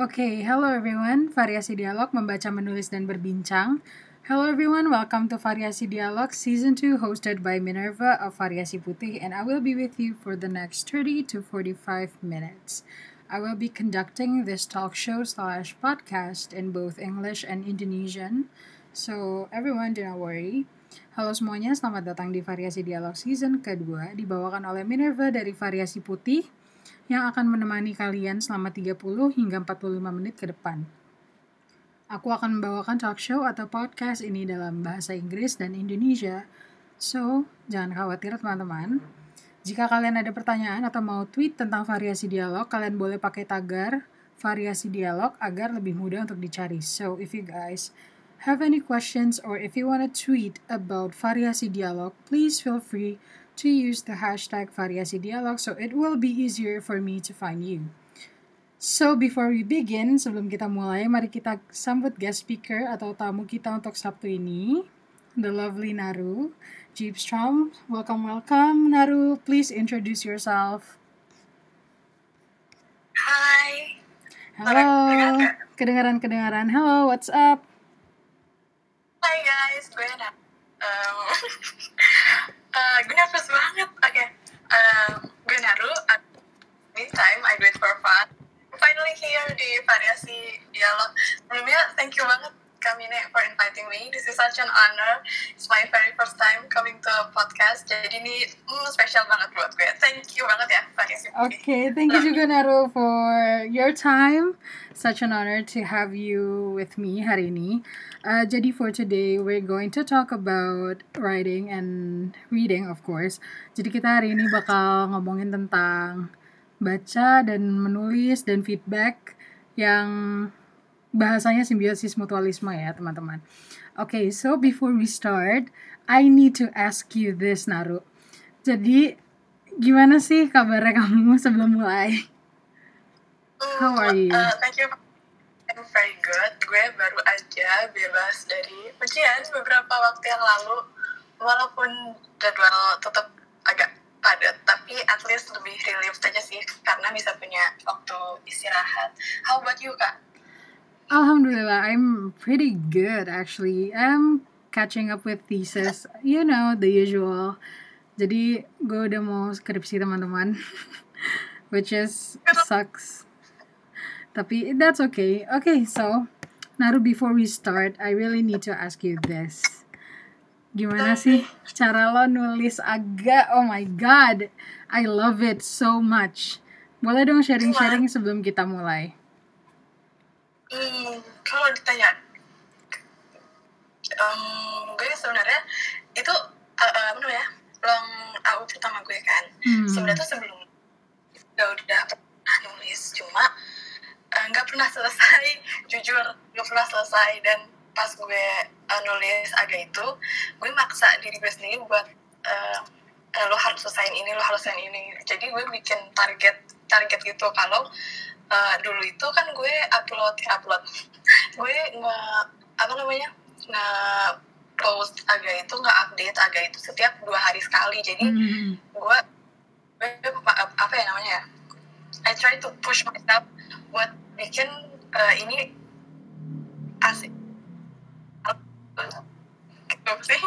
Okay, hello everyone. Variasi Dialog membaca, menulis, dan berbincang. Hello everyone, welcome to Variasi Dialog Season 2 hosted by Minerva of Variasi Putih and I will be with you for the next 30 to 45 minutes. I will be conducting this talk show slash podcast in both English and Indonesian. So everyone do not worry. Halo semuanya, selamat datang di Variasi Dialog Season kedua dibawakan oleh Minerva dari Variasi Putih yang akan menemani kalian selama 30 hingga 45 menit ke depan. Aku akan membawakan talk show atau podcast ini dalam bahasa Inggris dan Indonesia, so jangan khawatir teman-teman. Jika kalian ada pertanyaan atau mau tweet tentang variasi dialog, kalian boleh pakai tagar variasi dialog agar lebih mudah untuk dicari. So, if you guys have any questions or if you want to tweet about variasi dialog, please feel free to use the hashtag variasi dialog so it will be easier for me to find you. So before we begin, sebelum kita mulai, mari kita sambut guest speaker atau tamu kita untuk Sabtu ini, the lovely Naru Jeepstrom. Welcome, welcome, Naru. Please introduce yourself. Hai. Halo. Kedengaran, kedengaran. Hello, what's up? Hai guys, gue Naru. Um, uh, gue nervous banget. Oke, okay. um, gue Naru. At meantime, I do it for fun. Finally here di variasi dialog. Sebelumnya, thank you banget Kamine for inviting me. This is such an honor. It's my very first time coming to a podcast. Jadi ini mm, spesial banget buat gue. Thank you banget ya. Oke, okay, thank you juga Naru for your time. Such an honor to have you with me hari ini. Uh, jadi for today, we're going to talk about writing and reading, of course. Jadi kita hari ini bakal ngomongin tentang baca dan menulis dan feedback yang bahasanya simbiosis mutualisme ya teman-teman. Oke, okay, so before we start, I need to ask you this Naru. Jadi gimana sih kabarnya kamu sebelum mulai? How are you? Uh, thank you. I'm very good. Gue baru aja bebas dari ujian beberapa waktu yang lalu. Walaupun jadwal tetap agak padat, tapi at least lebih relief aja sih karena bisa punya waktu istirahat. How about you, Kak? Alhamdulillah, I'm pretty good actually. I'm catching up with thesis, you know, the usual. Jadi gue udah mau skripsi teman-teman, which is sucks. Tapi that's okay. Okay, so Naru, before we start, I really need to ask you this. Gimana sih cara lo nulis agak? Oh my god, I love it so much. Boleh dong sharing-sharing sebelum kita mulai? Hmm, kalau ditanya, um, gue sebenarnya itu uh, uh, apa namanya long AU pertama gue kan. Hmm. Sebenarnya tuh sebelum pernah selesai. Jujur nggak pernah selesai dan pas gue uh, nulis agak itu, gue maksa diri gue sendiri buat uh, uh, lo harus selesaiin ini, lo harus selesaiin ini. Jadi gue bikin target target gitu kalau uh, dulu itu kan gue upload ya upload gue nggak apa namanya nggak post agak itu nggak update agak itu setiap dua hari sekali jadi mm. gue gue apa ya namanya ya I try to push myself buat bikin uh, ini asik sih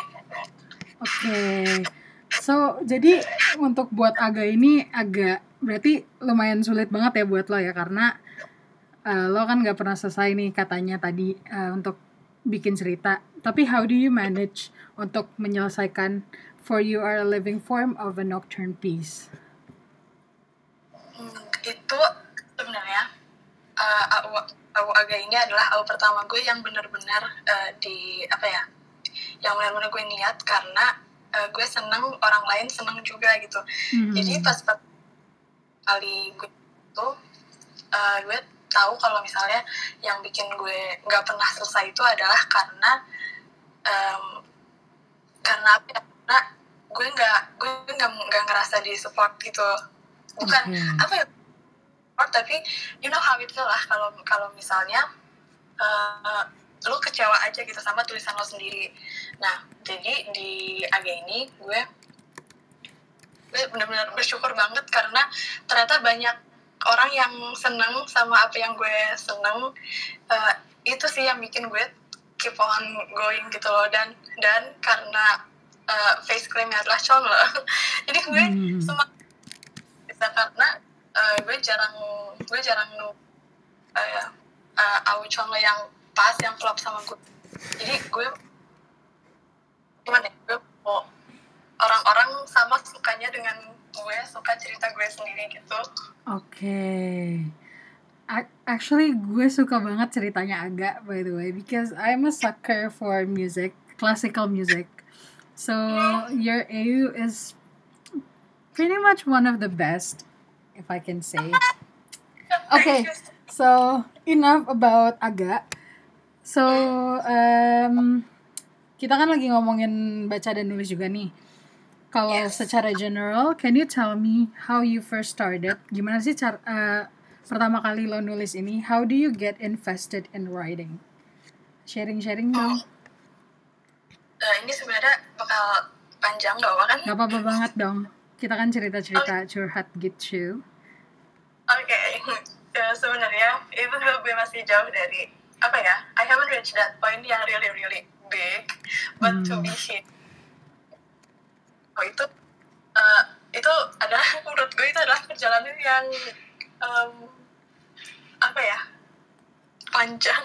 Oke, okay. so jadi untuk buat agak ini agak berarti lumayan sulit banget ya buat lo ya karena uh, lo kan nggak pernah selesai nih katanya tadi uh, untuk bikin cerita. Tapi how do you manage untuk menyelesaikan for you are a living form of a nocturne piece? Hmm, itu uh, aku agak ini adalah aku pertama gue yang benar-benar uh, di apa ya yang benar-benar gue niat karena uh, gue seneng orang lain seneng juga gitu. Mm -hmm. Jadi pas kali gue itu uh, gue tahu kalau misalnya yang bikin gue nggak pernah selesai itu adalah karena um, karena apa ya? karena gue nggak gue nggak nggak ngerasa di support gitu bukan okay. apa ya support tapi you know how it feel lah kalau kalau misalnya uh, lu kecewa aja gitu sama tulisan lo sendiri. Nah jadi di AG ini gue gue benar-benar bersyukur banget karena ternyata banyak orang yang seneng sama apa yang gue seneng. Uh, itu sih yang bikin gue keep on going gitu loh. Dan dan karena uh, face creamnya adalah Chonle jadi gue hmm. semua bisa karena uh, gue jarang gue jarang nu uh, uh, yang pas yang klop sama gue jadi gue gimana ya gue mau orang-orang sama sukanya dengan gue suka cerita gue sendiri gitu oke okay. Actually, gue suka banget ceritanya Aga, by the way, because I'm a sucker for music, classical music. So your AU is pretty much one of the best, if I can say. Okay, so enough about Aga. So um, kita kan lagi ngomongin baca dan nulis juga nih. Kalau yes. secara general, can you tell me how you first started? Gimana sih cara uh, pertama kali lo nulis ini? How do you get invested in writing? Sharing-sharing dong. Uh, ini sebenarnya bakal panjang dong, kan? Gak apa-apa banget dong. Kita kan cerita-cerita okay. curhat gitu. Oke, okay. uh, sebenarnya itu gue masih jauh dari apa ya? I haven't reached that point yang really really big but hmm. to be hit oh itu uh, itu adalah menurut gue itu adalah perjalanan yang um, apa ya panjang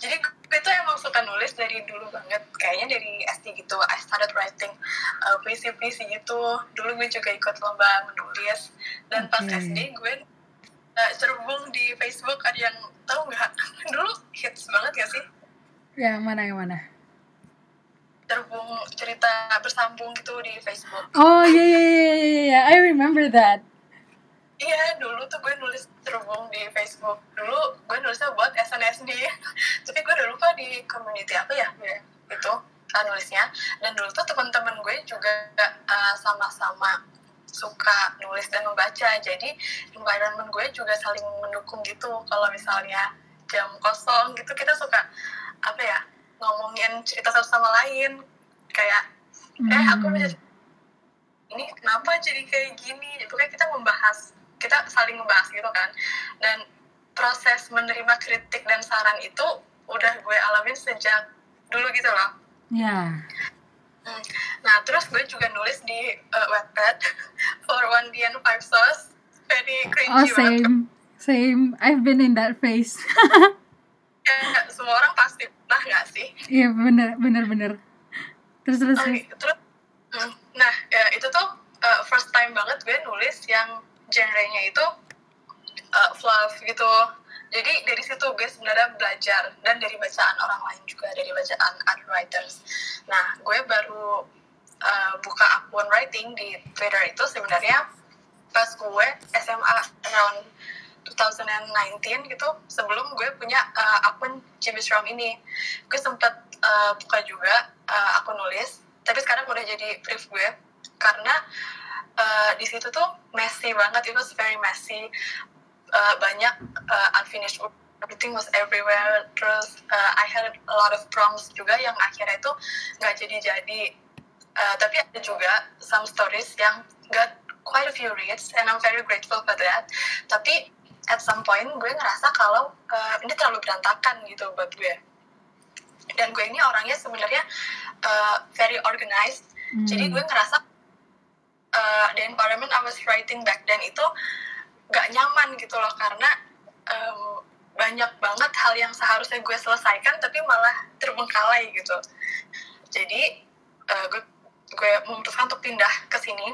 jadi gue itu emang suka nulis dari dulu banget kayaknya dari SD gitu I started writing uh, puisi-puisi gitu dulu gue juga ikut lomba menulis dan pas okay. SD gue uh, cerbung di Facebook ada yang tahu nggak dulu hits banget gak sih Ya, mana yang mana? Terhubung cerita bersambung gitu di Facebook. Oh iya iya iya iya, iya. I remember that. Iya, dulu tuh gue nulis terhubung di Facebook. Dulu gue nulisnya buat SNSD, tapi gue udah lupa di community apa ya, ya itu uh, nulisnya. Dan dulu tuh teman-teman gue juga uh, sama-sama suka nulis dan membaca. Jadi environment gue juga saling mendukung gitu. Kalau misalnya jam kosong gitu kita suka apa ya ngomongin cerita satu sama lain kayak eh aku hmm. ini kenapa jadi kayak gini itu kayak kita membahas kita saling membahas gitu kan. Dan proses menerima kritik dan saran itu udah gue alamin sejak dulu gitu loh. Ya. Yeah. hmm. nah terus gue juga nulis di uh, Wattpad for one D and five sauce. Very cringy oh same banget. same. I've been in that phase. Ya semua orang pasti pernah nggak sih? Iya bener bener bener. Terus terus okay, terus. hmm, nah ya, itu tuh uh, first time banget gue nulis yang genrenya itu uh, fluff gitu. Jadi dari situ gue sebenarnya belajar dan dari bacaan orang lain juga dari bacaan art writers. Nah gue baru uh, buka akun writing di Twitter itu sebenarnya pas gue SMA around 2019 gitu sebelum gue punya uh, akun Jimmy Strom ini. Gue sempet uh, buka juga uh, akun nulis tapi sekarang udah jadi brief gue. Karena uh, di situ tuh messy banget. It was very messy. Uh, banyak uh, unfinished work. Everything was everywhere. Terus uh, I had a lot of prompts juga yang akhirnya itu nggak jadi-jadi. Uh, tapi ada juga some stories yang got quite a few reads and I'm very grateful for that. Tapi at some point gue ngerasa kalau uh, ini terlalu berantakan gitu buat gue. Dan gue ini orangnya sebenarnya uh, very organized. Hmm. jadi gue ngerasa uh, the environment I was writing back then itu gak nyaman gitu loh karena um, banyak banget hal yang seharusnya gue selesaikan tapi malah terbengkalai gitu. Jadi uh, gue gue memutuskan untuk pindah ke sini.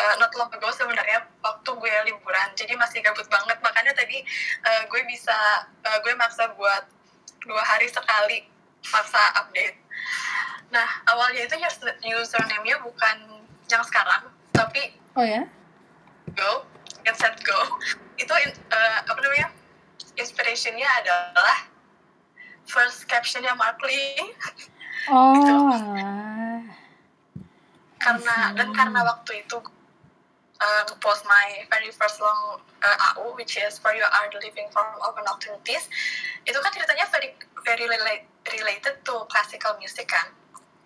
Uh, not long ago sebenarnya waktu gue liburan jadi masih gabut banget. Makanya tadi uh, gue bisa uh, gue maksa buat dua hari sekali maksa update. Nah awalnya itu username-nya bukan yang sekarang tapi oh ya? go get set go. Itu uh, apa namanya inspirationnya adalah first captionnya Mark Lee. Oh gitu. karena dan karena waktu itu uh, post my very first long uh, AU which is for you are the living form of an opportunities itu kan ceritanya very very relate, related to classical music kan.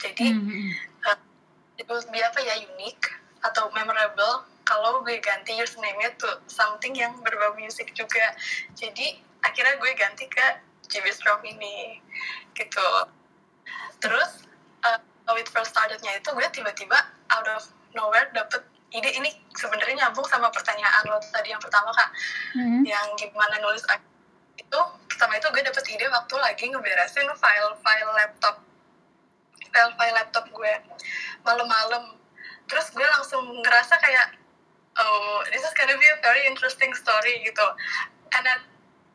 Jadi mm -hmm. uh, it will be apa ya unique atau memorable kalau gue ganti username-nya tuh something yang berbau musik juga. Jadi akhirnya gue ganti ke JB Strom ini gitu. Terus uh, with first startednya itu gue tiba-tiba out of nowhere dapet ide ini. Sebenarnya nyambung sama pertanyaan lo tadi yang pertama kak. Mm-hmm. yang gimana nulis itu pertama itu gue dapet ide waktu lagi ngeberesin file-file laptop. File-file laptop gue. Malam-malam terus gue langsung ngerasa kayak oh this is gonna be a very interesting story gitu. And at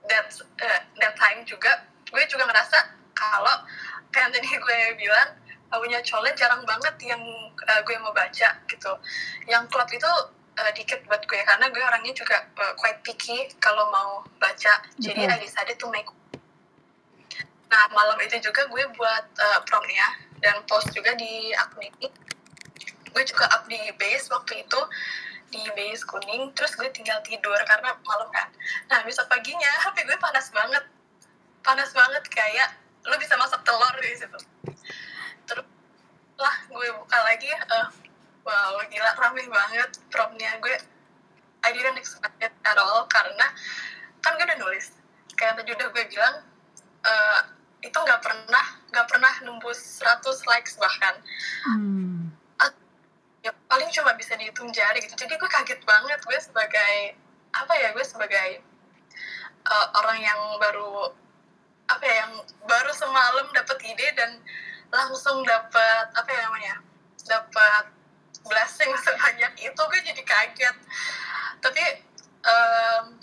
that uh, that time juga gue juga ngerasa kalau kayak tadi gue bilang punya colet jarang banget yang uh, gue mau baca gitu. Yang klub itu uh, dikit buat gue karena gue orangnya juga uh, quite picky kalau mau baca. Jadi I decided to make nah malam itu juga gue buat uh, promnya dan post juga di akun ini gue juga up di base waktu itu di base kuning terus gue tinggal tidur karena malam kan. Nah besok paginya HP gue panas banget. Panas banget kayak lo bisa masak telur di situ. Terus lah gue buka lagi uh, wow gila rame banget promnya gue. I didn't expect it at all karena kan gue udah nulis. Kayak tadi udah gue bilang uh, itu nggak pernah nggak pernah nembus 100 likes bahkan. Hmm. Ya paling cuma bisa dihitung jari gitu. Jadi gue kaget banget gue sebagai apa ya gue sebagai uh, orang yang baru apa ya yang baru semalam dapat ide dan langsung dapat apa ya namanya dapat blessing sebanyak itu gue jadi kaget. Tapi um,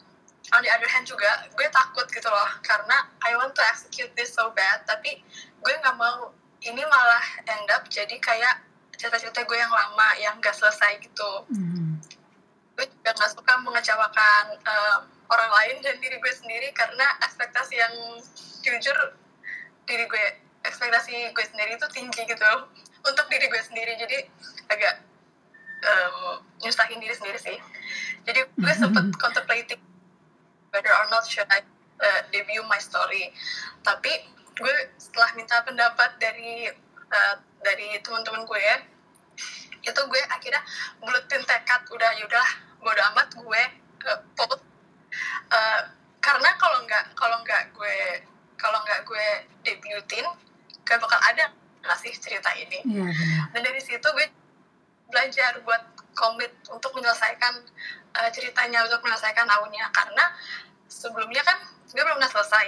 on the other hand juga gue takut gitu loh. Karena I want to execute this so bad tapi gue nggak mau ini malah end up jadi kayak cerita-cerita gue yang lama yang gak selesai gitu. Mm. gue juga nggak suka mengecewakan um, orang lain dan diri gue sendiri karena ekspektasi yang jujur diri gue ekspektasi gue sendiri itu tinggi gitu untuk diri gue sendiri. Jadi agak um, nyusahin diri sendiri sih. Jadi gue sempet contemplating whether or not should I uh, debut my story. Tapi gue setelah minta pendapat dari uh, dari teman-teman gue ya. Itu gue akhirnya bulutin tekad udah yaudah bodo amat gue uh, uh, karena kalau nggak kalau nggak gue kalau nggak gue debutin gak bakal ada nggak sih cerita ini? Yeah, iya, dan dari situ gue belajar buat komit untuk menyelesaikan uh, ceritanya untuk menyelesaikan tahunnya. Karena sebelumnya kan gue belum pernah selesai.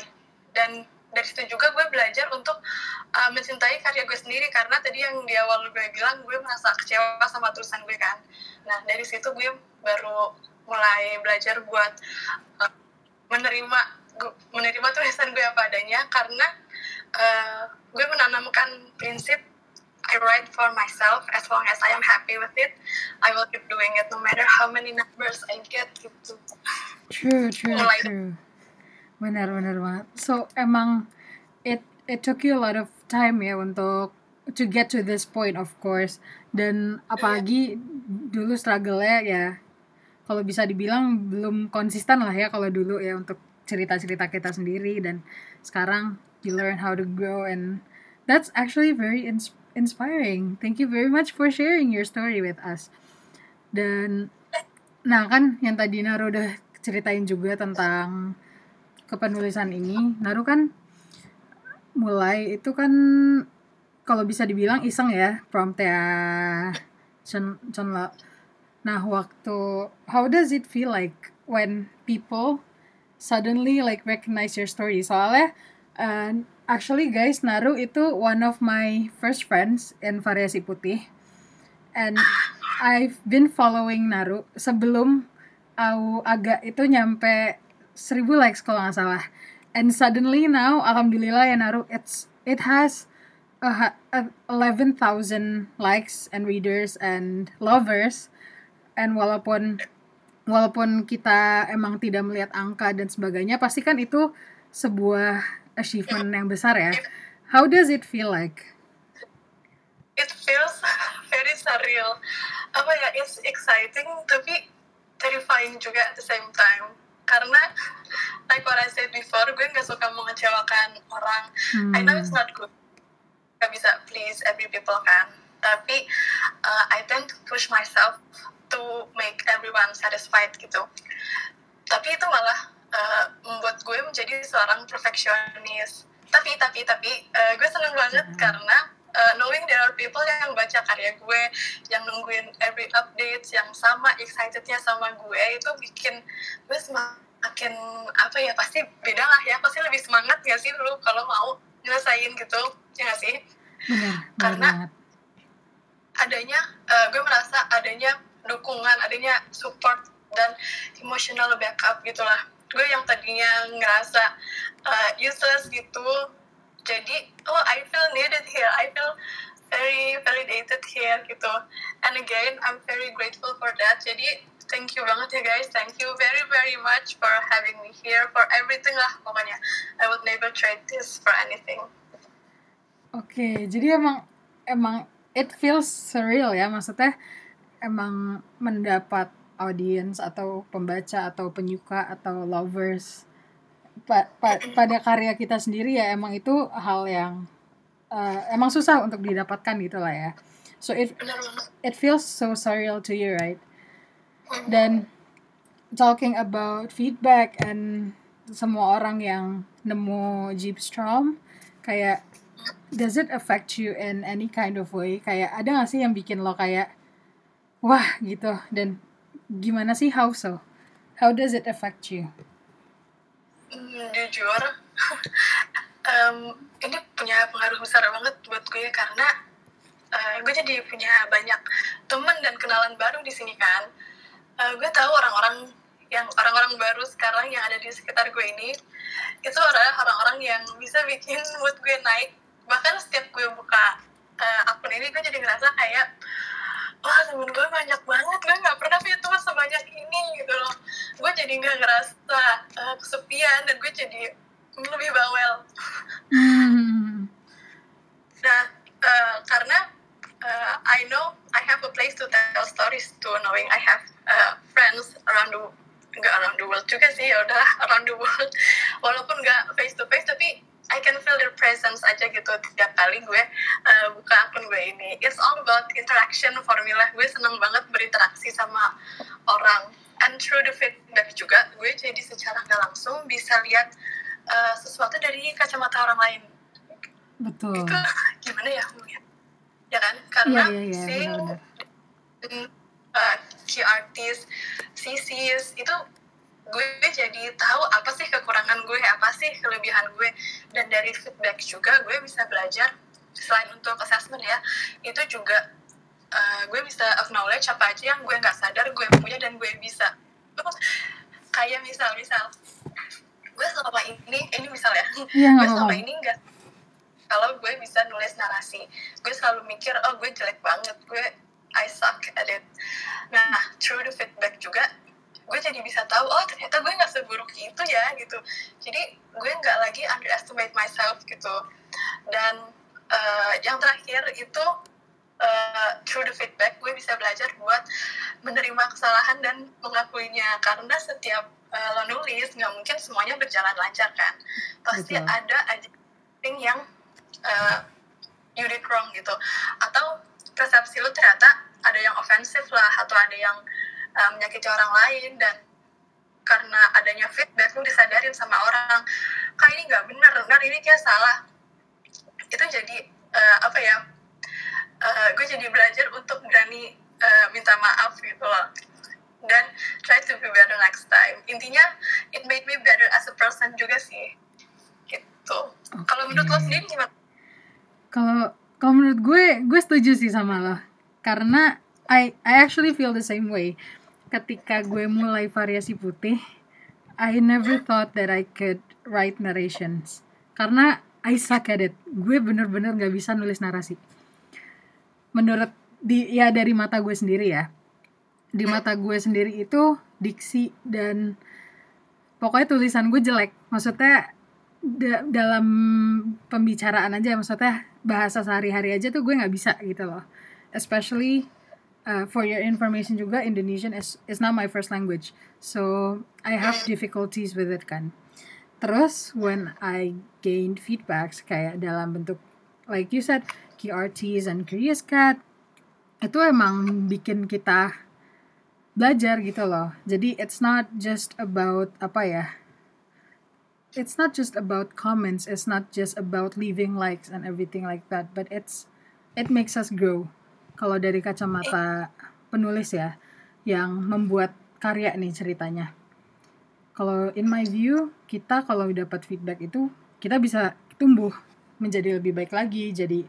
Dan dari situ juga gue belajar untuk uh, mencintai karya gue sendiri. Karena tadi yang di awal gue bilang gue merasa kecewa sama tulisan gue kan? Nah dari situ gue baru mulai belajar buat uh, menerima menerima tulisan gue apa adanya. Karena uh, gue menanamkan prinsip I write for myself. As long as I am happy with it I will keep doing it no matter how many numbers I get gitu. True true Mulai true benar benar banget so emang it it took you a lot of time ya untuk to get to this point of course dan apalagi dulu struggle-nya ya kalau bisa dibilang belum konsisten lah ya kalau dulu ya untuk cerita-cerita kita sendiri dan sekarang you learn how to grow and that's actually very ins inspiring. Thank you very much for sharing your story with us. Dan nah kan yang tadi Naru udah ceritain juga tentang kepenulisan ini. Naru kan mulai itu kan kalau bisa dibilang iseng ya promptnya Chen Chen Nah waktu how does it feel like when people suddenly like recognize your story soalnya uh, actually guys Naru itu one of my first friends in variasi putih and I've been following Naru sebelum aku agak itu nyampe seribu likes kalau nggak salah. And suddenly now alhamdulillah ya Naru it's it has a 11,000 likes and readers and lovers. And walaupun walaupun kita emang tidak melihat angka dan sebagainya pasti kan itu sebuah achievement yang besar ya. How does it feel like? It feels very surreal. Apa ya it's exciting tapi terrifying juga at the same time karena like what I said before gue nggak suka mengecewakan orang. Hmm. I know it's not good. Gak bisa please every people kan. Tapi uh, I tend to push myself to make everyone satisfied gitu. Tapi itu malah uh, membuat gue menjadi seorang perfeksionis. Tapi tapi tapi uh, gue seneng banget mm -hmm. karena uh, knowing there are people yang baca karya gue yang nungguin every update yang sama excitednya sama gue itu bikin gue semakin apa ya pasti beda lah ya. Pasti lebih semangat gak sih lu kalau mau nyelesain gitu ya gak sih? Benar, karena adanya uh, gue merasa adanya dukungan adanya support dan emotional backup gitulah. Gue yang tadinya ngerasa uh, useless gitu jadi oh I feel needed here. I feel very validated here gitu. And again I'm very grateful for that. Jadi thank you banget ya guys. Thank you very very much for having me here for everything lah pokoknya. I would never trade this for anything. Oke okay, jadi emang emang it feels surreal ya. Maksudnya emang mendapat audience atau pembaca atau penyuka atau lovers pa, pa, pada karya kita sendiri ya emang itu hal yang uh, emang susah untuk didapatkan gitu lah ya. So it it feels so surreal to you right? Dan talking about feedback and semua orang yang nemu Jeep Strom kayak does it affect you in any kind of way? Kayak ada gak sih yang bikin lo kayak wah gitu. Dan gimana sih? How so? How does it affect you? Hmm, jujur, um, ini punya pengaruh besar banget buat gue karena uh, gue jadi punya banyak temen dan kenalan baru di sini kan. Uh, gue tahu orang-orang yang orang-orang baru sekarang yang ada di sekitar gue ini itu adalah orang-orang yang bisa bikin mood gue naik. Bahkan setiap gue buka uh, akun ini gue jadi ngerasa kayak wah temen gue banyak banget gue nggak pernah punya teman sebanyak ini gitu loh gue jadi nggak ngerasa uh, kesepian dan gue jadi lebih bawel hmm. nah uh, karena uh, I know I have a place to tell stories to knowing I have uh, friends around the nggak around the world juga sih ya udah around the world walaupun nggak face to face tapi I can feel their presence aja gitu tiap kali gue uh, buka akun gue ini. It's all about interaction formula. Gue seneng banget berinteraksi sama orang. And through the feedback juga, gue jadi secara nggak langsung bisa lihat uh, sesuatu dari kacamata orang lain. Betul. Itu gimana ya? Ya kan? Karena yeah, yeah, yeah, seeing uh, key artist, CCs, itu gue jadi tahu apa sih kekurangan gue apa sih kelebihan gue dan dari feedback juga gue bisa belajar selain untuk assessment ya itu juga uh, gue bisa acknowledge apa aja yang gue nggak sadar gue punya dan gue bisa. Kayak misal misal gue selama ini ini misal ya. Yeah, gue selama ini nggak kalau gue bisa nulis narasi gue selalu mikir oh gue jelek banget gue I suck at it. Nah through the feedback juga gue jadi bisa tahu oh ternyata gue nggak seburuk itu ya gitu. Jadi gue nggak lagi underestimate myself gitu. Dan uh, yang terakhir itu uh, through the feedback gue bisa belajar buat menerima kesalahan dan mengakuinya. Karena setiap uh, lo nulis nggak mungkin semuanya berjalan lancar kan? Pasti Betul. ada aja thing yang uh, you did wrong gitu. Atau persepsi lo ternyata ada yang ofensif lah atau ada yang uh, menyakiti orang lain dan karena adanya feedback lu disadarin sama orang. Kak ini nggak benar benar ini kayak salah. Itu jadi uh, apa ya uh, gue jadi belajar untuk berani uh, minta maaf gitu loh dan try to be better next time intinya it made me better as a person juga sih gitu okay. kalau menurut lo sendiri gimana kalau kalau menurut gue gue setuju sih sama lo karena I I actually feel the same way ketika gue mulai variasi putih, I never thought that I could write narrations. Karena I suck at it. Gue bener-bener gak bisa nulis narasi. Menurut di ya dari mata gue sendiri ya. Di mata gue sendiri itu diksi dan pokoknya tulisan gue jelek. Maksudnya da dalam pembicaraan aja maksudnya bahasa sehari-hari aja tuh gue nggak bisa gitu loh. Especially uh, for your information juga Indonesian is is not my first language so I have difficulties with it kan terus when I gained feedbacks kayak dalam bentuk like you said QRTs and Curious Cat itu emang bikin kita belajar gitu loh. Jadi it's not just about apa ya it's not just about comments it's not just about leaving likes and everything like that but it's it makes us grow. Kalau dari kacamata penulis ya yang membuat karya nih ceritanya. Kalau in my view kita kalau dapat feedback itu kita bisa tumbuh menjadi lebih baik lagi jadi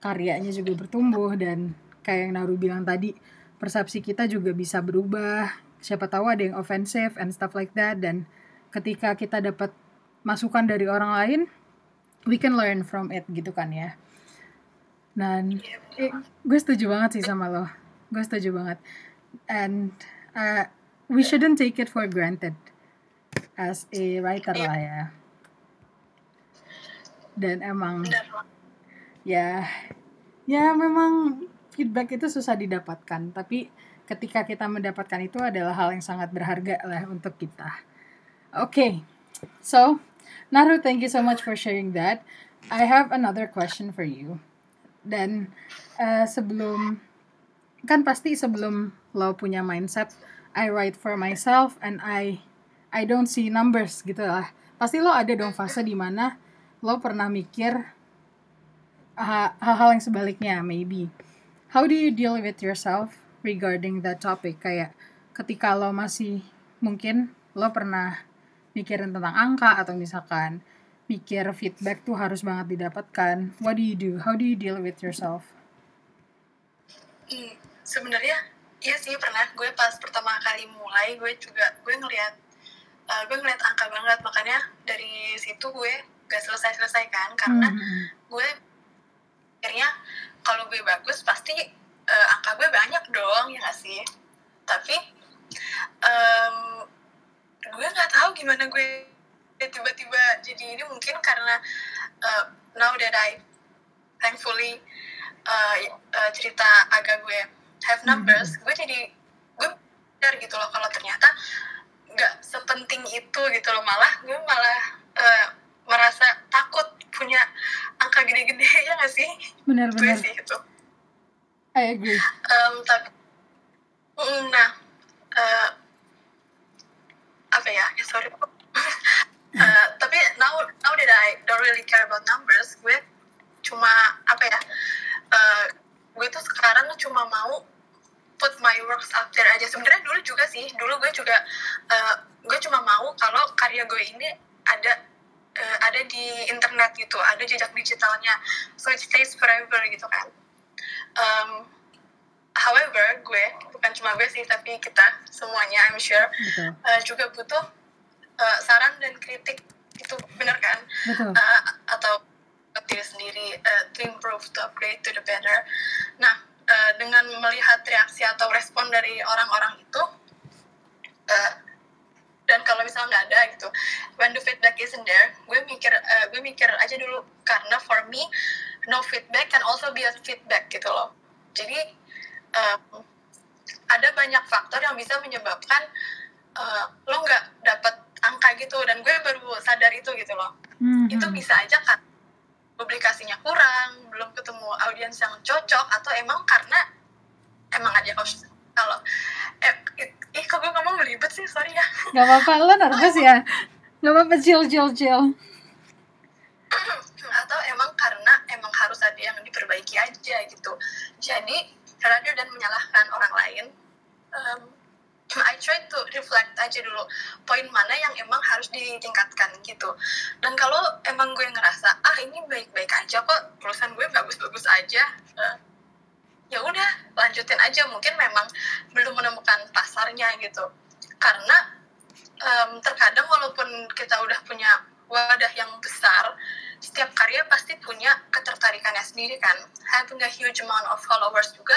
karyanya juga bertumbuh dan kayak yang Naru bilang tadi persepsi kita juga bisa berubah. Siapa tahu ada yang offensive and stuff like that dan ketika kita dapat masukan dari orang lain we can learn from it gitu kan ya. Dan eh, gue setuju banget sih sama lo. Gue setuju banget. And uh, we shouldn't take it for granted as a writer lah ya dan emang ya ya memang feedback itu susah didapatkan. Tapi ketika kita mendapatkan itu adalah hal yang sangat berharga lah untuk kita. Oke okay. so Naru thank you so much for sharing that. I have another question for you. Dan uh, sebelum kan pasti sebelum lo punya mindset I write for myself and I I don't see numbers gitu lah. Pasti lo ada dong fase di mana lo pernah mikir hal-hal yang sebaliknya maybe. How do you deal with yourself regarding that topic? Kayak ketika lo masih mungkin lo pernah mikirin tentang angka atau misalkan mikir feedback tuh harus banget didapatkan. What do you do? How do you deal with yourself? Hmm, sebenarnya iya sih pernah. Gue pas pertama kali mulai gue juga gue ngeliat uh, gue ngeliat angka banget. Makanya dari situ gue gak selesai selesai kan karena mm -hmm. gue akhirnya kalau gue bagus pasti uh, angka gue banyak dong ya gak sih tapi um, gue nggak tahu gimana gue tiba-tiba jadi ini mungkin karena uh, now that I thankfully uh, uh, cerita agak gue have numbers mm -hmm. gue jadi gue belajar gitu loh kalau ternyata nggak sepenting itu gitu loh malah gue malah uh, merasa takut punya angka gede-gede ya gak sih? Benar-benar sih itu. I agree. Um, tapi mm, nah uh, apa ya, ya sorry. Uh, tapi now now that I don't really care about numbers gue cuma apa ya uh, gue tuh sekarang cuma mau put my works out there aja. Sebenarnya dulu juga sih dulu gue juga uh, gue cuma mau kalau karya gue ini ada uh, ada di internet gitu ada jejak digitalnya. So it stays forever gitu kan. Um, however gue bukan cuma gue sih tapi kita semuanya I'm sure uh, juga butuh uh, saran dan kritik. Itu benar kan? Uh, atau diri sendiri uh, to improve to upgrade to the better. Nah uh, dengan melihat reaksi atau respon dari orang-orang itu uh, dan kalau misalnya nggak ada gitu when the feedback isn't there. Gue mikir uh, gue mikir aja dulu karena for me no feedback can also be a feedback gitu loh. Jadi um, ada banyak faktor yang bisa menyebabkan uh, lo nggak dapat angka gitu. Dan gue baru sadar itu gitu loh. Mm-hmm. itu bisa aja kan publikasinya kurang belum ketemu audiens yang cocok atau emang karena emang aja kalau eh, ih kok gue ngomong ribet sih? Sorry ya. Gak apa-apa lo nervous ya Gak apa-apa chill chill chill atau emang karena emang harus ada yang diperbaiki aja gitu. Jadi rather dan menyalahkan orang lain um, I try to reflect aja dulu poin mana yang emang harus ditingkatkan gitu. Dan kalau emang gue ngerasa ah ini baik-baik aja kok tulisan gue bagus-bagus aja uh, ya udah lanjutin aja. Mungkin memang belum menemukan pasarnya gitu. Karena um, terkadang walaupun kita udah punya wadah yang besar setiap karya pasti punya ketertarikannya sendiri kan. Having a huge amount of followers juga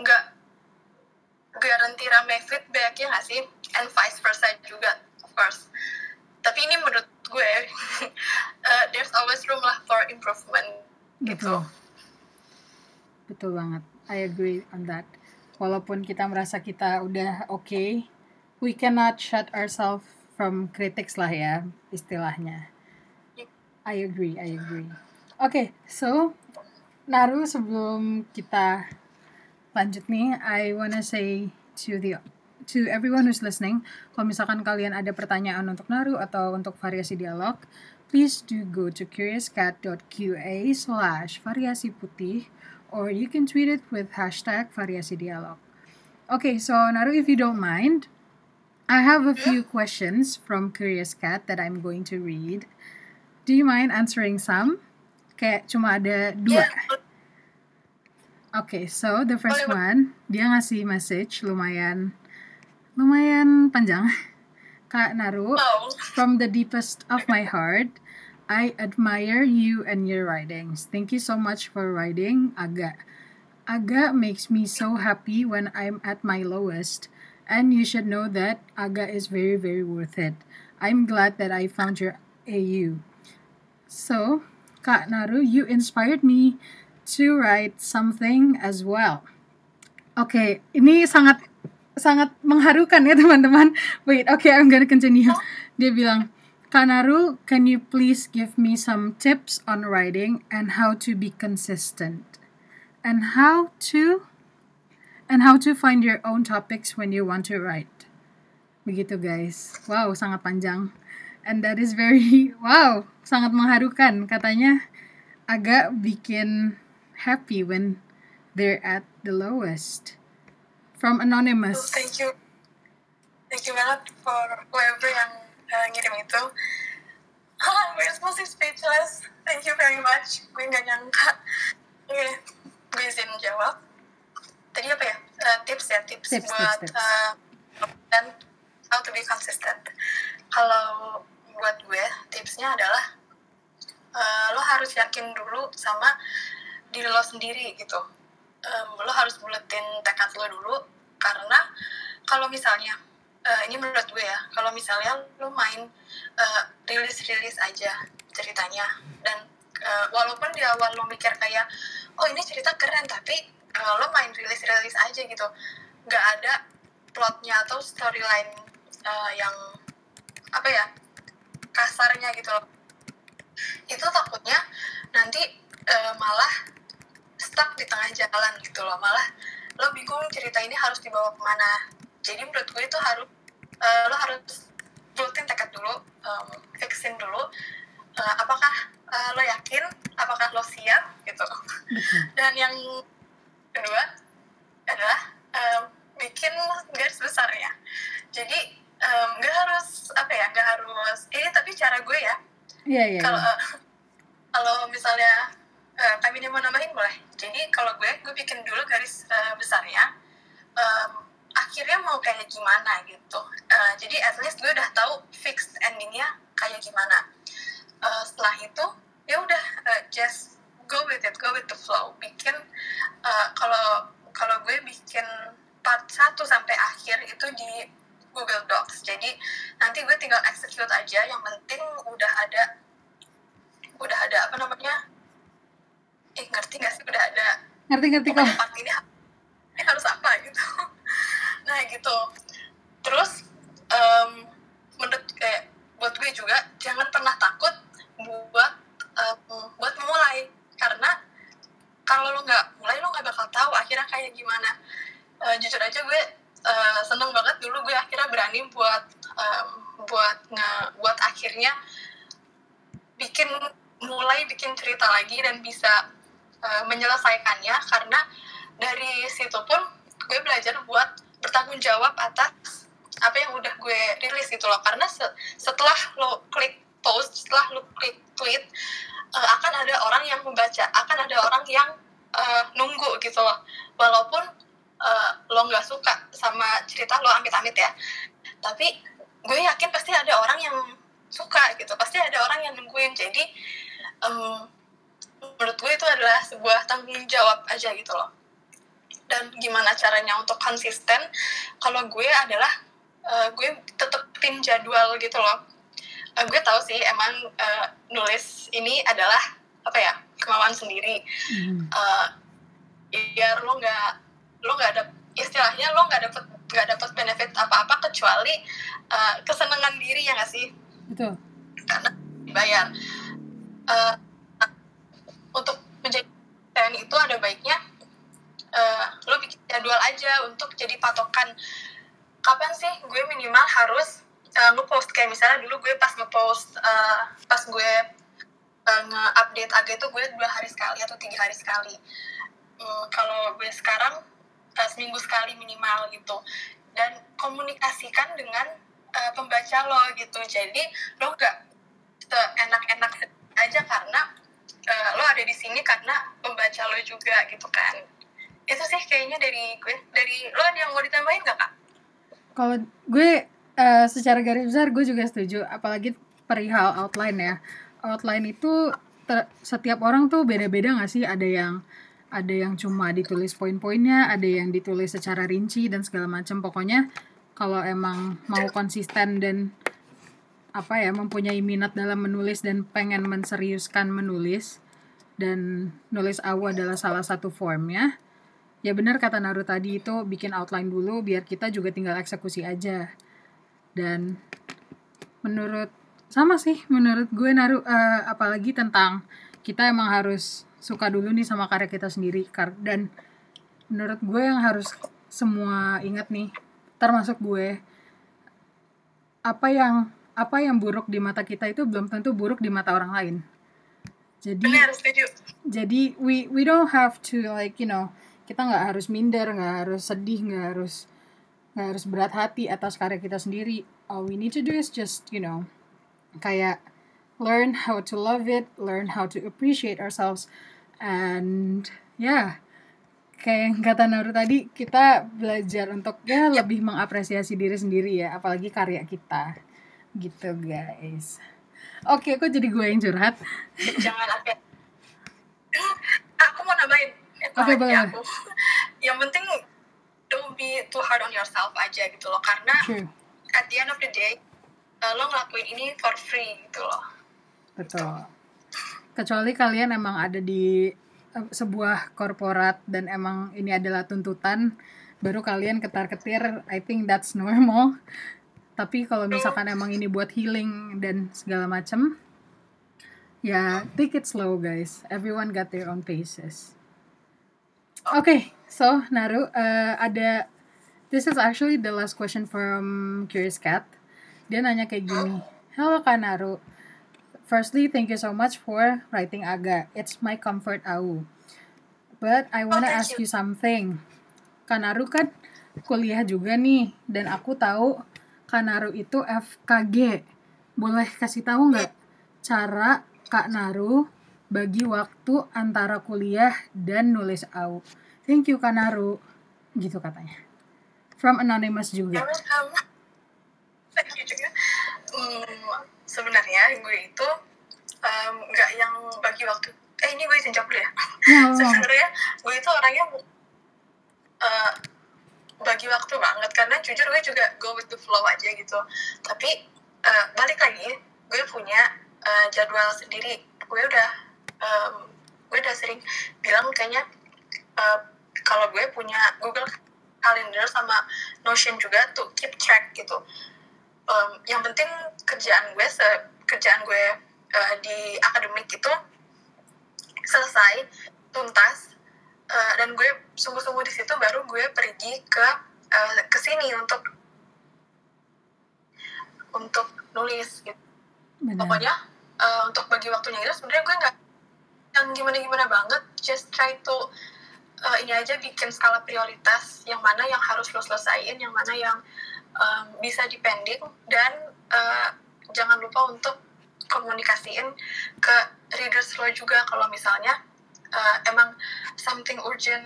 nggak um, garanti rame feedback ya nggak sih? And vice versa juga of course. Tapi ini menurut gue uh, there's always room lah for improvement gitu. Betul. Banget. I agree on that. Walaupun kita merasa kita udah oke, okay, we cannot shut ourselves from critics lah ya, istilahnya. I agree, I agree. Oke, okay, so Naru sebelum kita lanjut nih, I wanna say to the to everyone who's listening, kalau misalkan kalian ada pertanyaan untuk Naru atau untuk variasi dialog, please do go to curiouscat.qa slash variasi putih or you can tweet it with hashtag variasi dialog. Okay, so Naru, if you don't mind, I have a few questions from Curious Cat that I'm going to read. Do you mind answering some? Kayak cuma ada dua. Yeah. Okay, so the first one, dia ngasih message lumayan lumayan panjang. Kak Naru, Oh. from the deepest of my heart, I admire you and your writings. Thank you so much for writing Aga. Aga makes me so happy when I'm at my lowest, and you should know that Aga is very, very worth it. I'm glad that I found your AU. So, Kak Naru, you inspired me to write something as well. Oke, ini sangat sangat mengharukan ya teman-teman. Wait, okay, I'm gonna continue. Dia bilang, Kanaru, can you please give me some tips on writing and how to be consistent? And how to and how to find your own topics when you want to write. Begitu guys. Wow, sangat panjang. And that is very wow, sangat mengharukan. Katanya agak bikin happy when they're at the lowest. From anonymous. thank you. Thank you banget for whoever yang uh, ngirim itu. Oh, gue masih speechless. Thank you very much. Gue nggak nyangka. Oke, gue izin jawab. Tadi apa ya? Uh, tips ya, tips, Tips, buat tips, tips. uh, dan how to be consistent. Kalau buat gue, tipsnya adalah uh, lo harus yakin dulu sama diri lo sendiri gitu. Um, lo harus buletin tekad lo dulu karena kalau misalnya uh, ini menurut gue ya kalau misalnya lo main uh, rilis-rilis aja ceritanya dan uh, walaupun di awal lo mikir kayak oh ini cerita keren tapi uh, lo main rilis-rilis aja gitu. Nggak ada plotnya atau storyline uh, yang apa ya kasarnya gitu loh. Itu takutnya nanti uh, malah stuck di tengah jalan gitu loh. Malah lo bingung cerita ini harus dibawa ke mana. Jadi menurut gue itu harus eh, lo harus buletin tekad dulu um, fixin dulu eh, apakah eh, lo yakin apakah lo siap gitu. Dan yang kedua adalah em, bikin garis besarnya jadi nggak harus apa ya nggak harus ini tapi cara gue ya Iya, iya. kalau iya. eh, kalau misalnya eh, kami ini mau nambahin boleh jadi kalau gue gue bikin dulu garis eh, besarnya em, akhirnya mau kayak gimana gitu Eh, jadi at least gue udah tahu fixed endingnya kayak gimana Eh, setelah itu ya udah eh, just go with it go with the flow bikin eh, kalau kalau gue bikin part 1 sampai akhir itu di Google Docs jadi nanti gue tinggal execute aja yang penting udah ada udah ada apa namanya eh ngerti gak sih udah ada Ngerti-ngerti kok. pokoknya part ini, ini harus apa gitu nah gitu terus em, menurut kayak buat gue juga jangan pernah takut buat em, buat mulai karena kalau lo nggak mulai lo nggak bakal tahu akhirnya kayak gimana Eh, jujur aja gue eh, seneng banget dulu gue akhirnya berani buat em, buat nge buat akhirnya bikin mulai bikin cerita lagi dan bisa eh, menyelesaikannya karena dari situ pun gue belajar buat bertanggung jawab atas apa yang udah gue rilis gitu loh karena se- setelah lo klik post setelah lo klik tweet eh, akan ada orang yang membaca akan ada orang yang eh, nunggu gitu loh walaupun eh, lo nggak suka sama cerita lo amit-amit ya. Tapi gue yakin pasti ada orang yang suka gitu. Pasti ada orang yang nungguin. Jadi em, menurut gue itu adalah sebuah tanggung jawab aja gitu loh. Dan gimana caranya untuk konsisten? Kalau gue adalah eh, gue tetepin jadwal gitu loh. Eh, gue tahu sih emang eh, nulis ini adalah apa ya kemauan sendiri. Hmm. eh, biar lo nggak lo nggak ada istilahnya lo nggak dapet nggak dapet benefit apa-apa kecuali eh, kesenangan diri ya nggak sih? Betul. karena dibayar. Eh, untuk menjadi TNI itu ada baiknya eh, lo bikin jadwal aja untuk jadi patokan. Kapan sih gue minimal harus uh, ngepost? Kayak misalnya dulu gue pas ngepost uh, pas gue uh, nge-update AG itu gue dua hari sekali atau tiga hari sekali. Um, kalau gue sekarang uh, seminggu sekali minimal gitu. Dan komunikasikan dengan uh, pembaca lo gitu. Jadi lo gak enak-enak aja karena uh, lo ada di sini karena pembaca lo juga gitu kan. Itu sih kayaknya dari gue. Dari lo ada yang mau ditambahin gak kak? Kalau gue uh, secara garis besar gue juga setuju. Apalagi perihal outline ya. Outline itu setiap orang tuh beda-beda gak sih? Ada yang ada yang cuma ditulis poin-poinnya ada yang ditulis secara rinci dan segala macam. Pokoknya kalau emang mau konsisten dan apa ya mempunyai minat dalam menulis dan pengen menseriuskan menulis dan nulis awu adalah salah satu formnya ya benar kata Naru tadi itu bikin outline dulu biar kita juga tinggal eksekusi aja. Dan menurut sama sih menurut gue Naru uh, apalagi tentang kita emang harus suka dulu nih sama karya kita sendiri dan menurut gue yang harus semua ingat nih termasuk gue apa yang apa yang buruk di mata kita itu belum tentu buruk di mata orang lain. Jadi Benar, setuju. Jadi we we don't have to like you know kita nggak harus minder, nggak harus sedih, nggak harus nggak harus berat hati atas karya kita sendiri. All we need to do is just you know kayak learn how to love it, learn how to appreciate ourselves, and yeah kayak yang kata Naru tadi kita belajar untuk ya lebih mengapresiasi diri sendiri ya apalagi karya kita. Gitu guys. Oke kok jadi gue yang curhat? Jangan apa aku mau nambahin. Oke okay, boleh aku. yang penting don't be too hard on yourself aja gitu loh. Karena True. at the end of the day uh, lo ngelakuin ini for free gitu loh. Betul kecuali kalian emang ada di uh, sebuah korporat dan emang ini adalah tuntutan baru kalian ketar-ketir I think that's normal. Tapi kalau misalkan emang ini buat healing dan segala macam ya take it slow guys. Everyone got their own paces. Oke okay, so Naru uh, ada this is actually the last question from Curious Cat. Dia nanya kayak gini hello Kak Naru firstly thank you so much for writing Aga it's my comfort au but I wanna oh, ask you. you something Kak Naru kan kuliah juga nih dan aku tahu Kak Naru itu FKG. Boleh kasih tahu nggak cara Kak Naru bagi waktu antara kuliah dan nulis AU? Thank you Kak Naru. Gitu katanya. From Anonymous juga. Thank you juga. Hmm, sebenarnya gue itu nggak um, yang bagi waktu. Eh ini gue izin jawab dulu ya. ya sebenarnya gue itu orangnya uh, bagi waktu banget. Karena jujur gue juga go with the flow aja gitu. Tapi uh, balik lagi gue punya uh, jadwal sendiri. Gue udah um, gue udah sering bilang kayaknya uh, kalau gue punya Google Calendar sama Notion juga tuh keep track gitu um, yang penting kerjaan gue se kerjaan gue uh, di akademik itu selesai tuntas uh, dan gue sungguh-sungguh di situ baru gue pergi ke uh, ke sini untuk untuk nulis gitu. Benar. Pokoknya uh, untuk bagi waktunya itu sebenarnya gue nggak yang gimana-gimana banget, just try to uh, ini aja bikin skala prioritas yang mana yang harus lo selesaiin, yang mana yang um, bisa dipending dan uh, jangan lupa untuk komunikasiin ke readers lo juga kalau misalnya uh, emang something urgent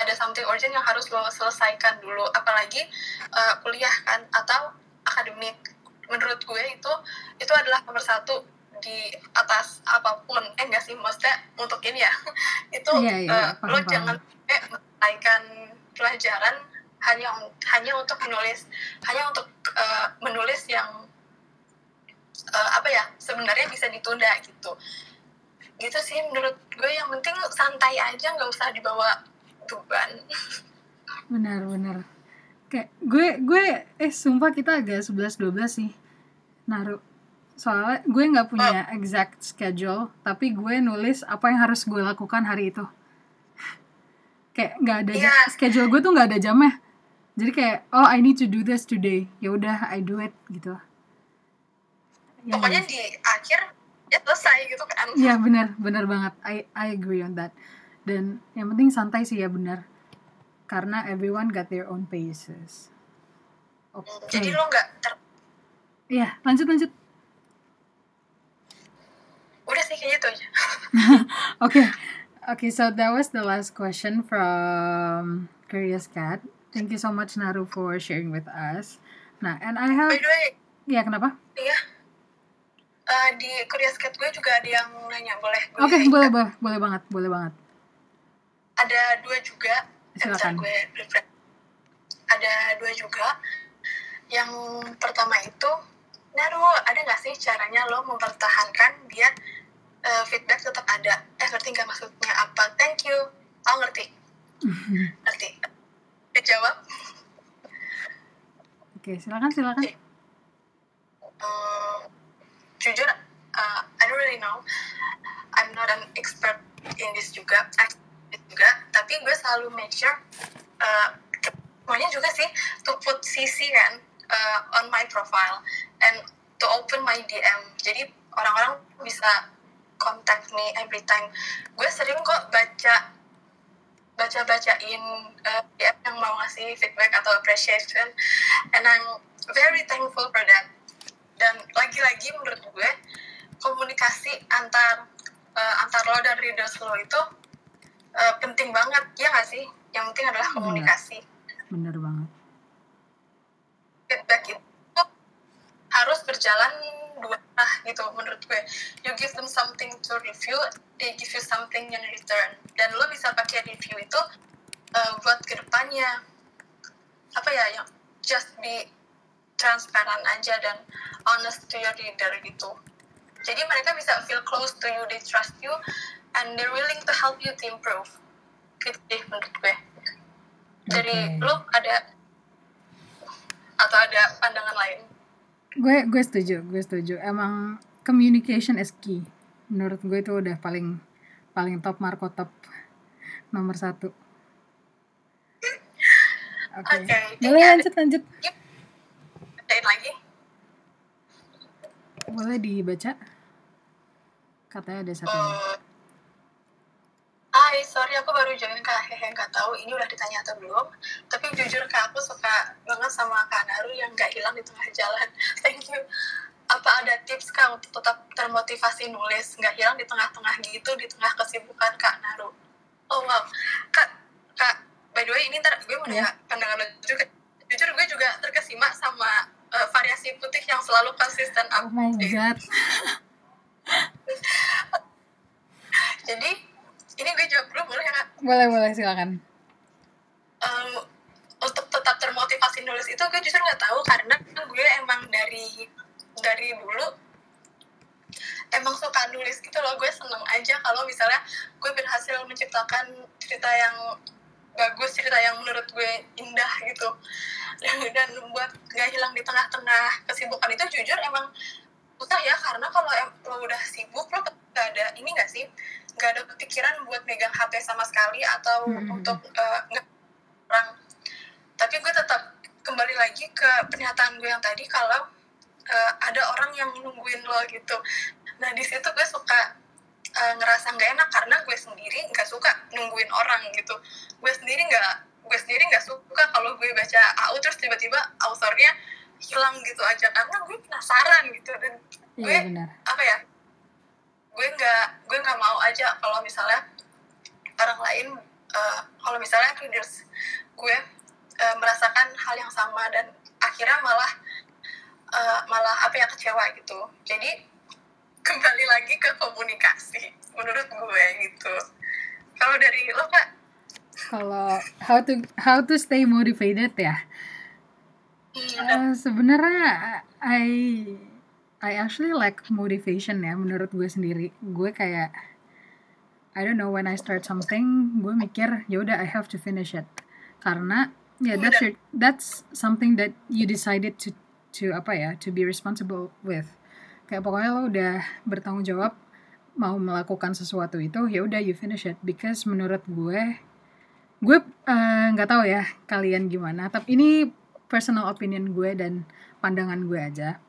ada something urgent yang harus lo selesaikan dulu. Apalagi uh, kuliah kan atau akademik. Menurut gue itu itu adalah nomor satu di atas apa pun. Eh enggak sih maksudnya untuk ini ya. Itu yeah, yeah, uh, paham, lo paham. jangan eh, menyelesaikan pelajaran hanya hanya untuk menulis hanya untuk uh, menulis yang uh, apa ya sebenarnya bisa ditunda gitu. Gitu sih menurut gue yang penting santai aja nggak usah dibawa beban. Benar benar. Kayak gue gue eh sumpah kita agak 11 12 sih naruh. Soalnya gue nggak punya oh. exact schedule tapi gue nulis apa yang harus gue lakukan hari itu. Kayak nggak ada jam- schedule gue tuh nggak ada jamnya jadi kayak oh I need to do this today. Ya udah I do it gitu. Ya pokoknya sih? di akhir ya selesai gitu kan. Iya benar benar banget. I I agree on that. Dan yang penting santai sih ya benar. Karena everyone got their own paces. Oke. Jadi lo nggak ter iya lanjut lanjut. Udah sih kayak gitu aja. Okay. Okay, so that was the last question from Curious Cat. Thank you so much Naru for sharing with us. Nah, and I have by the way ya kenapa? iya. Eh, di Curious Cat gue juga ada yang nanya boleh gue Oke, boleh boleh boleh banget, boleh banget. ada dua juga Eh, Silakan. gue ada dua juga. Yang pertama itu Naru ada nggak sih caranya lo mempertahankan biar eh, feedback tetap ada? Eh ngerti nggak maksudnya apa? Thank you. Oh ngerti. Ngerti dijawab. Oke, silakan silakan. Hmm, jujur uh, I don't really know. I'm not an expert in this juga expert juga tapi gue selalu make sure uh, semuanya juga sih to put CC kan uh, on my profile and to open my DM jadi orang-orang bisa contact me every time. Gue sering kok baca baca bacain uh, DM yang mau ngasih feedback atau appreciation. And I'm very thankful for that. Dan lagi-lagi menurut gue komunikasi antar eh, antar lo dan readers lo itu eh, penting banget ya nggak sih? Yang penting adalah komunikasi. Bener banget. feedback itu harus berjalan dua arah gitu menurut gue. You give them something to review they give you something in return. Dan lo bisa pakai review itu eh, buat ke depannya apa ya yang just be transparent aja dan honest to your reader gitu. Jadi mereka bisa feel close to you they trust you and they're willing to help you to improve. Gitu deh menurut gue. Dari Oke. lo ada atau ada pandangan lain Gue gue setuju, gue setuju. Emang communication is key. Menurut gue itu udah paling paling top Marco top nomor satu. Oke. Oke, Boleh ini ada- lanjut lanjut. bacain lagi Boleh dibaca? Katanya ada satu. lagi. Hai, sorry aku baru join Kak Hehe, nggak tahu ini udah ditanya atau belum. Tapi jujur Kak, aku suka banget sama Kak Naru yang nggak hilang di tengah jalan. Thank you. Apa ada tips Kak untuk tetap termotivasi nulis, nggak hilang di tengah-tengah gitu, di tengah kesibukan Kak Naru? Oh wow, Kak, Kak, by the way ini ntar gue mau nanya pandangan lo juga. Jujur gue juga terkesima sama eh, variasi putih yang selalu konsisten Oh my god. Jadi, ini gue jawab dulu boleh Kak? Boleh boleh silakan. um, untuk tetap termotivasi nulis itu gue justru nggak tahu karena gue emang dari dari dulu emang suka nulis gitu loh gue seneng aja kalau misalnya gue berhasil menciptakan cerita yang bagus cerita yang menurut gue indah gitu dan, dan buat gak hilang di tengah-tengah kesibukan itu jujur emang susah ya karena kalau lo udah sibuk lo gak ada ini gak sih? Gak ada kepikiran buat megang HP sama sekali atau Mhm. untuk eh, nge- orang. Tapi gue tetap kembali lagi ke pernyataan gue yang tadi kalau eh, ada orang yang nungguin lo gitu. Nah di situ gue suka eh, ngerasa nggak enak karena gue sendiri nggak suka nungguin orang gitu. Gue sendiri nggak gue sendiri nggak suka kalau gue baca AU terus tiba-tiba authornya hilang gitu aja. Karena gue penasaran gitu dan gue Iya benar. apa ya gue nggak gue nggak mau aja kalau misalnya orang lain eh, kalau misalnya readers gue eh, merasakan hal yang sama dan akhirnya malah eh, malah apa ya kecewa gitu jadi kembali lagi ke komunikasi menurut gue gitu kalau dari lo kak Kalau how to how to stay motivated ya. hmm. Eh, sebenarnya I I actually like motivation ya menurut gue sendiri. Gue kayak I don't know when I start something, gue mikir ya udah I have to finish it. Karena ya that's your, that's something that you decided to to apa ya to be responsible with. Kayak pokoknya lo udah bertanggung jawab mau melakukan sesuatu itu ya udah you finish it because menurut gue gue eh, nggak uh, tahu ya kalian gimana tapi ini personal opinion gue dan pandangan gue aja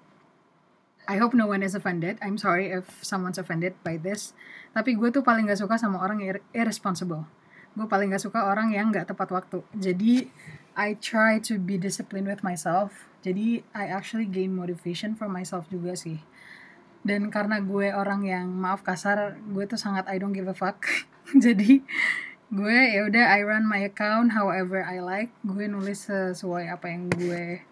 I hope no one is offended. I'm sorry if someone's offended by this. Tapi gue tuh paling gak suka sama orang ir irresponsible. Gue paling gak suka orang yang gak tepat waktu. Jadi I try to be disciplined with myself. Jadi I actually gain motivation for myself juga sih. Dan karena gue orang yang maaf kasar gue tuh sangat I don't give a fuck. Jadi gue ya udah I run my account however I like. Gue nulis sesuai apa yang gue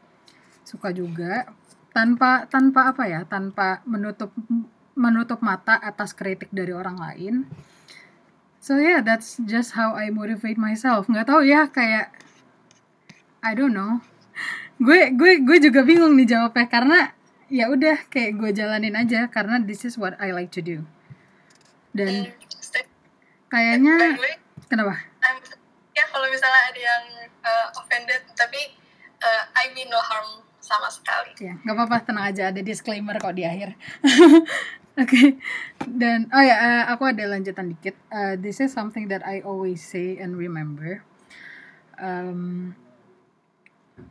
suka juga tanpa tanpa apa ya tanpa menutup menutup mata atas kritik dari orang lain. So yeah that's just how I motivate myself. Nggak tahu ya kayak I don't know. Gue gue gue juga bingung nih jawabnya karena ya udah kayak gue jalanin aja karena this is what I like to do. Dan kayaknya Kenapa? Um, ya kalau misalnya ada yang uh, offended, tapi uh, I mean no harm sama sekali. Ya, nggak apa-apa, tenang aja. Ada disclaimer kok di akhir. Oke, okay. dan oh ya, uh, aku ada lanjutan dikit. Uh, this is something that I always say and remember. Um,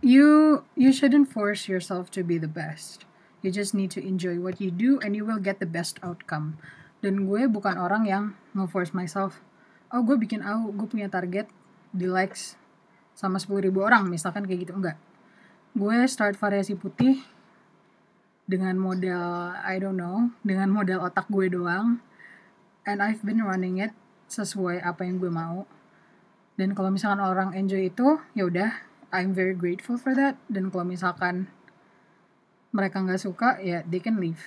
you you shouldn't force yourself to be the best. You just need to enjoy what you do and you will get the best outcome. Dan gue bukan orang yang nge-force myself oh gue bikin au gue punya target di likes sama 10 ribu orang misalkan kayak gitu enggak gue start variasi putih dengan model I don't know dengan model otak gue doang and I've been running it sesuai apa yang gue mau dan kalau misalkan orang enjoy itu ya udah I'm very grateful for that dan kalau misalkan mereka nggak suka ya they can leave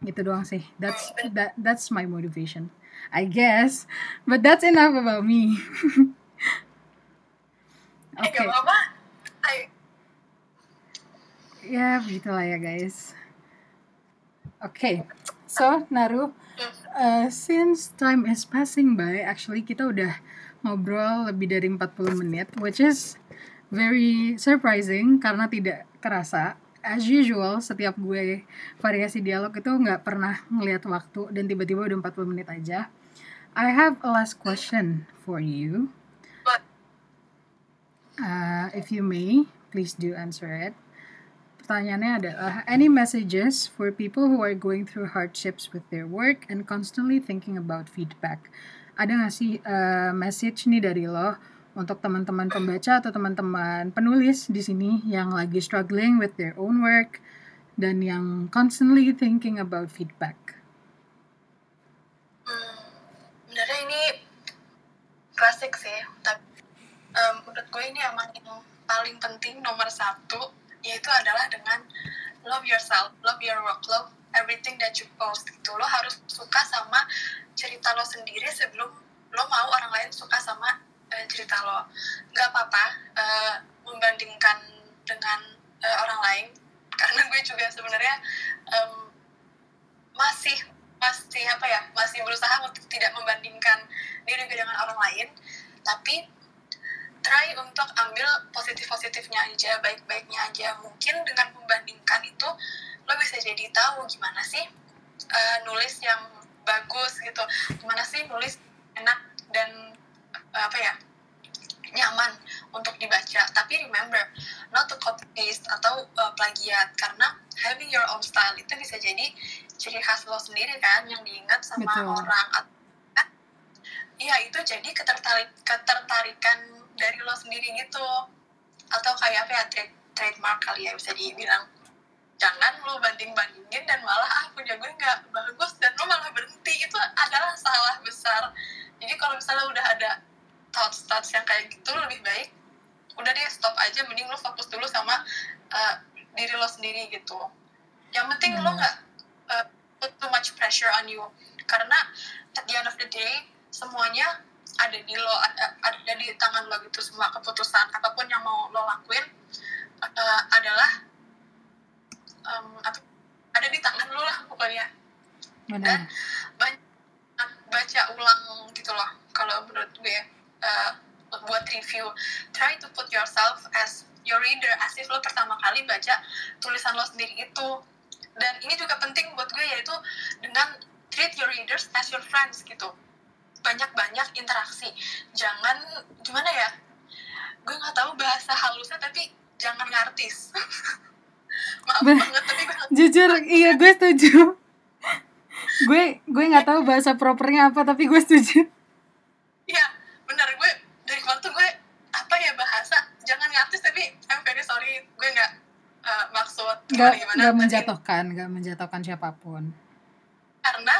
gitu doang sih that's that that's my motivation I guess. But that's enough about me. Oke. Okay. Ya, begitulah ya guys. Oke. Okay. So, Naru, uh, since time is passing by, actually kita udah ngobrol lebih dari 40 menit, which is very surprising karena tidak kerasa as usual setiap gue variasi dialog itu nggak pernah ngelihat waktu dan tiba-tiba udah 40 menit aja. I have a last question for you. Uh, if you may, please do answer it. Pertanyaannya adalah, any messages for people who are going through hardships with their work and constantly thinking about feedback? Ada nggak sih uh, message nih dari lo untuk teman-teman pembaca atau teman-teman penulis di sini yang lagi struggling with their own work dan yang constantly thinking about feedback. Hmm, sebenarnya ini klasik sih, tapi um, menurut gue ini emang yang paling penting nomor satu yaitu adalah dengan love yourself, love your work, love everything that you post gitu. Lo harus suka sama cerita lo sendiri sebelum lo mau orang lain suka sama uh, cerita lo. Nggak apa-apa uh, membandingkan dengan uh, orang lain. Karena gue juga sebenarnya um, masih masih apa ya masih berusaha untuk tidak membandingkan diri gue dengan orang lain. Tapi try untuk ambil positif positifnya aja baik baiknya aja. Mungkin dengan membandingkan itu lo bisa jadi tahu gimana sih uh, nulis yang bagus gitu. Gimana sih nulis enak dan apa ya nyaman untuk dibaca. Tapi remember not to copy paste atau uh, plagiat. Karena having your own style itu bisa jadi ciri khas lo sendiri kan yang diingat sama Betul. orang. Iya itu jadi ketertarik ketertarikan dari lo sendiri gitu. Atau kayak apa ya trade, trademark kali ya bisa dibilang. Jangan lo banding bandingin dan malah ah punya gue nggak bagus dan lo malah berhenti. Itu adalah salah besar. Jadi kalau misalnya udah ada thoughts-thoughts yang kayak gitu lebih baik udah deh stop aja. Mending lo fokus dulu sama uh, diri lo sendiri gitu. Yang penting hmm. lo nggak uh, put too much pressure on you. Karena at the end of the day semuanya ada di lo ada, ada di tangan lo gitu semua keputusan apa pun yang mau lo lakuin uh, adalah um, ada di tangan lo lah pokoknya. Benar. dan banyak baca ulang gitu loh kalau menurut gue uh, buat review. Try to put yourself as your reader as if lo pertama kali baca tulisan lo sendiri itu. Dan ini juga penting buat gue yaitu dengan treat your readers as your friends gitu banyak-banyak interaksi. Jangan gimana ya? Gue nggak tahu bahasa halusnya tapi jangan ngartis. Maaf Be- banget tapi gue Jujur, iya gue setuju. gue gue nggak tahu bahasa propernya apa tapi gue setuju. Iya, benar. Gue dari waktu gue apa ya bahasa? Jangan ngartis tapi I'm very sorry. Gue nggak eh, maksud Nggak gimana tapi menjatuhkan, nggak menjatuhkan siapa pun. karena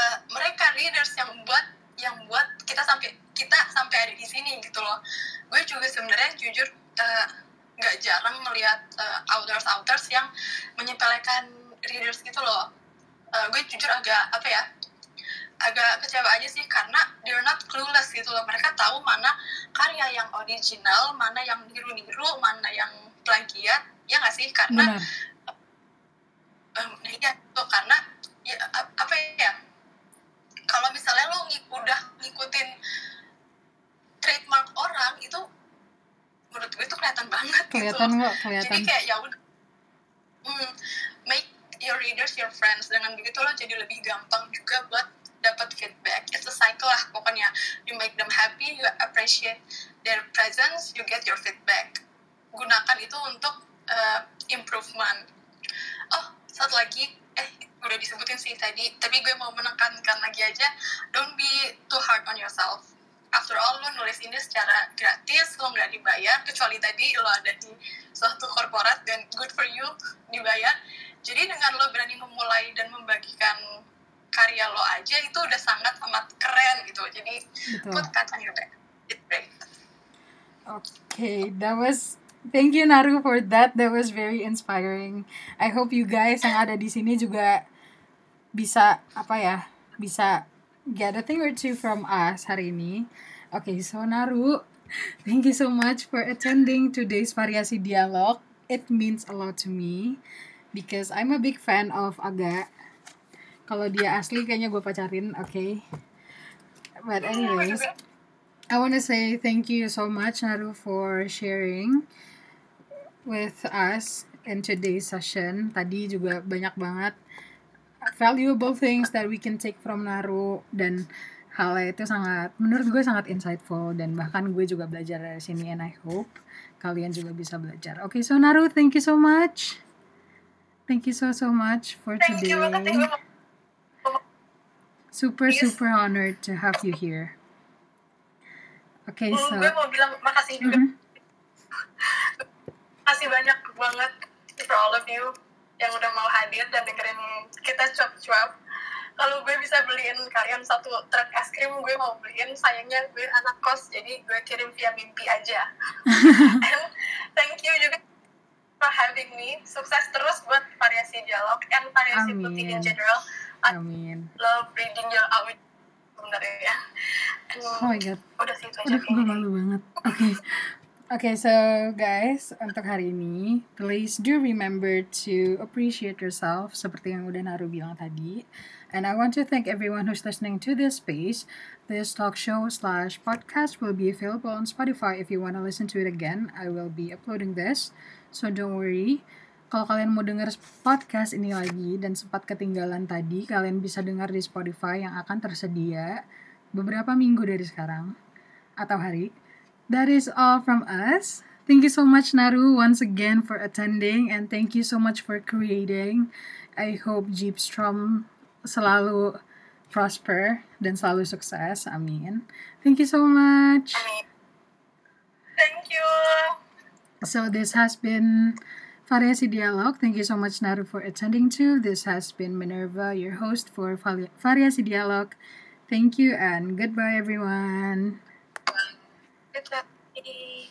eh, mereka leaders yang buat yang buat kita sampai kita sampai ada di sini gitu loh. Gue juga sebenarnya jujur eh, nggak jarang melihat outers outers yang menyepelekan readers gitu loh. Eh, gue jujur agak apa ya agak kecewa aja sih karena they're not clueless gitu loh mereka tahu mana karya yang original mana yang niru-niru mana yang plagiat ya nggak sih karena Benar. um, iya tuh karena ya ap- apa ya kalau misalnya lo ngik- udah ngikutin trademark orang itu menurut gue itu kelihatan banget Kelihatan gitu kok, jadi kelihatan. kayak ya udah hmm, make your readers your friends. Dengan begitu lo jadi lebih gampang juga buat dapat feedback. It's a cycle lah pokoknya. You make them happy you appreciate their presence you get your feedback. Gunakan itu untuk uh, improvement. Oh satu lagi sih tadi tapi gue mau menekankan lagi aja don't be too hard on yourself after all lo nulis ini secara gratis lo nggak dibayar kecuali tadi lo ada di suatu korporat dan good for you dibayar jadi dengan lo berani memulai dan membagikan karya lo aja itu udah sangat amat keren gitu jadi Betul. put that on your back it's great Okay, that was Thank you Naru for that. That was very inspiring. I hope you guys yang ada di sini juga bisa apa ya? Bisa get a thing or two from us hari ini. Okay, so Naru, thank you so much for attending today's variasi dialog. It means a lot to me because I'm a big fan of Aga. Kalau dia asli kayaknya gue pacarin, okay? But anyways, I want to say thank you so much, Naru, for sharing with us in today's session. Tadi juga banyak banget valuable things that we can take from Naru dan hal itu sangat menurut gue sangat insightful dan bahkan gue juga belajar dari sini and I hope kalian juga bisa belajar. Okay, so Naru, thank you so much. Thank you so so much for thank you today. mau Super Yes. super honored to have you here. Okay, Hmm, so gue mau bilang makasih juga Mhm. makasih banyak banget for all of you yang udah mau hadir dan dengerin kita cuap-cuap kalau gue bisa beliin kalian satu truk es krim gue mau beliin sayangnya gue anak kos jadi gue kirim via mimpi aja and thank you juga for having me sukses terus buat variasi dialog and variasi Amin. putih in general I Amin. love reading your out sebenarnya ya And Oh my god. udah sih itu aja Aduh, gue malu banget. Oke. Oke, so guys, untuk hari ini, please do remember to appreciate yourself seperti yang udah Naru bilang tadi. And I want to thank everyone who's listening to this space. This talk show slash podcast will be available on Spotify if you want to listen to it again. I will be uploading this, so don't worry. Kalau kalian mau denger podcast ini lagi dan sempat ketinggalan tadi, kalian bisa dengar di Spotify yang akan tersedia beberapa minggu dari sekarang atau hari. That is all from us. Thank you so much Naru once again for attending and thank you so much for creating. I hope Jeepstrom selalu prosper dan selalu sukses. Amin. Thank you so much. Amin. thank you So this has been Variasi Dialog. Thank you so much Naru for attending too. This has been Minerva, your host for Vari- Variasi Dialog. Thank you and goodbye everyone. Good luck.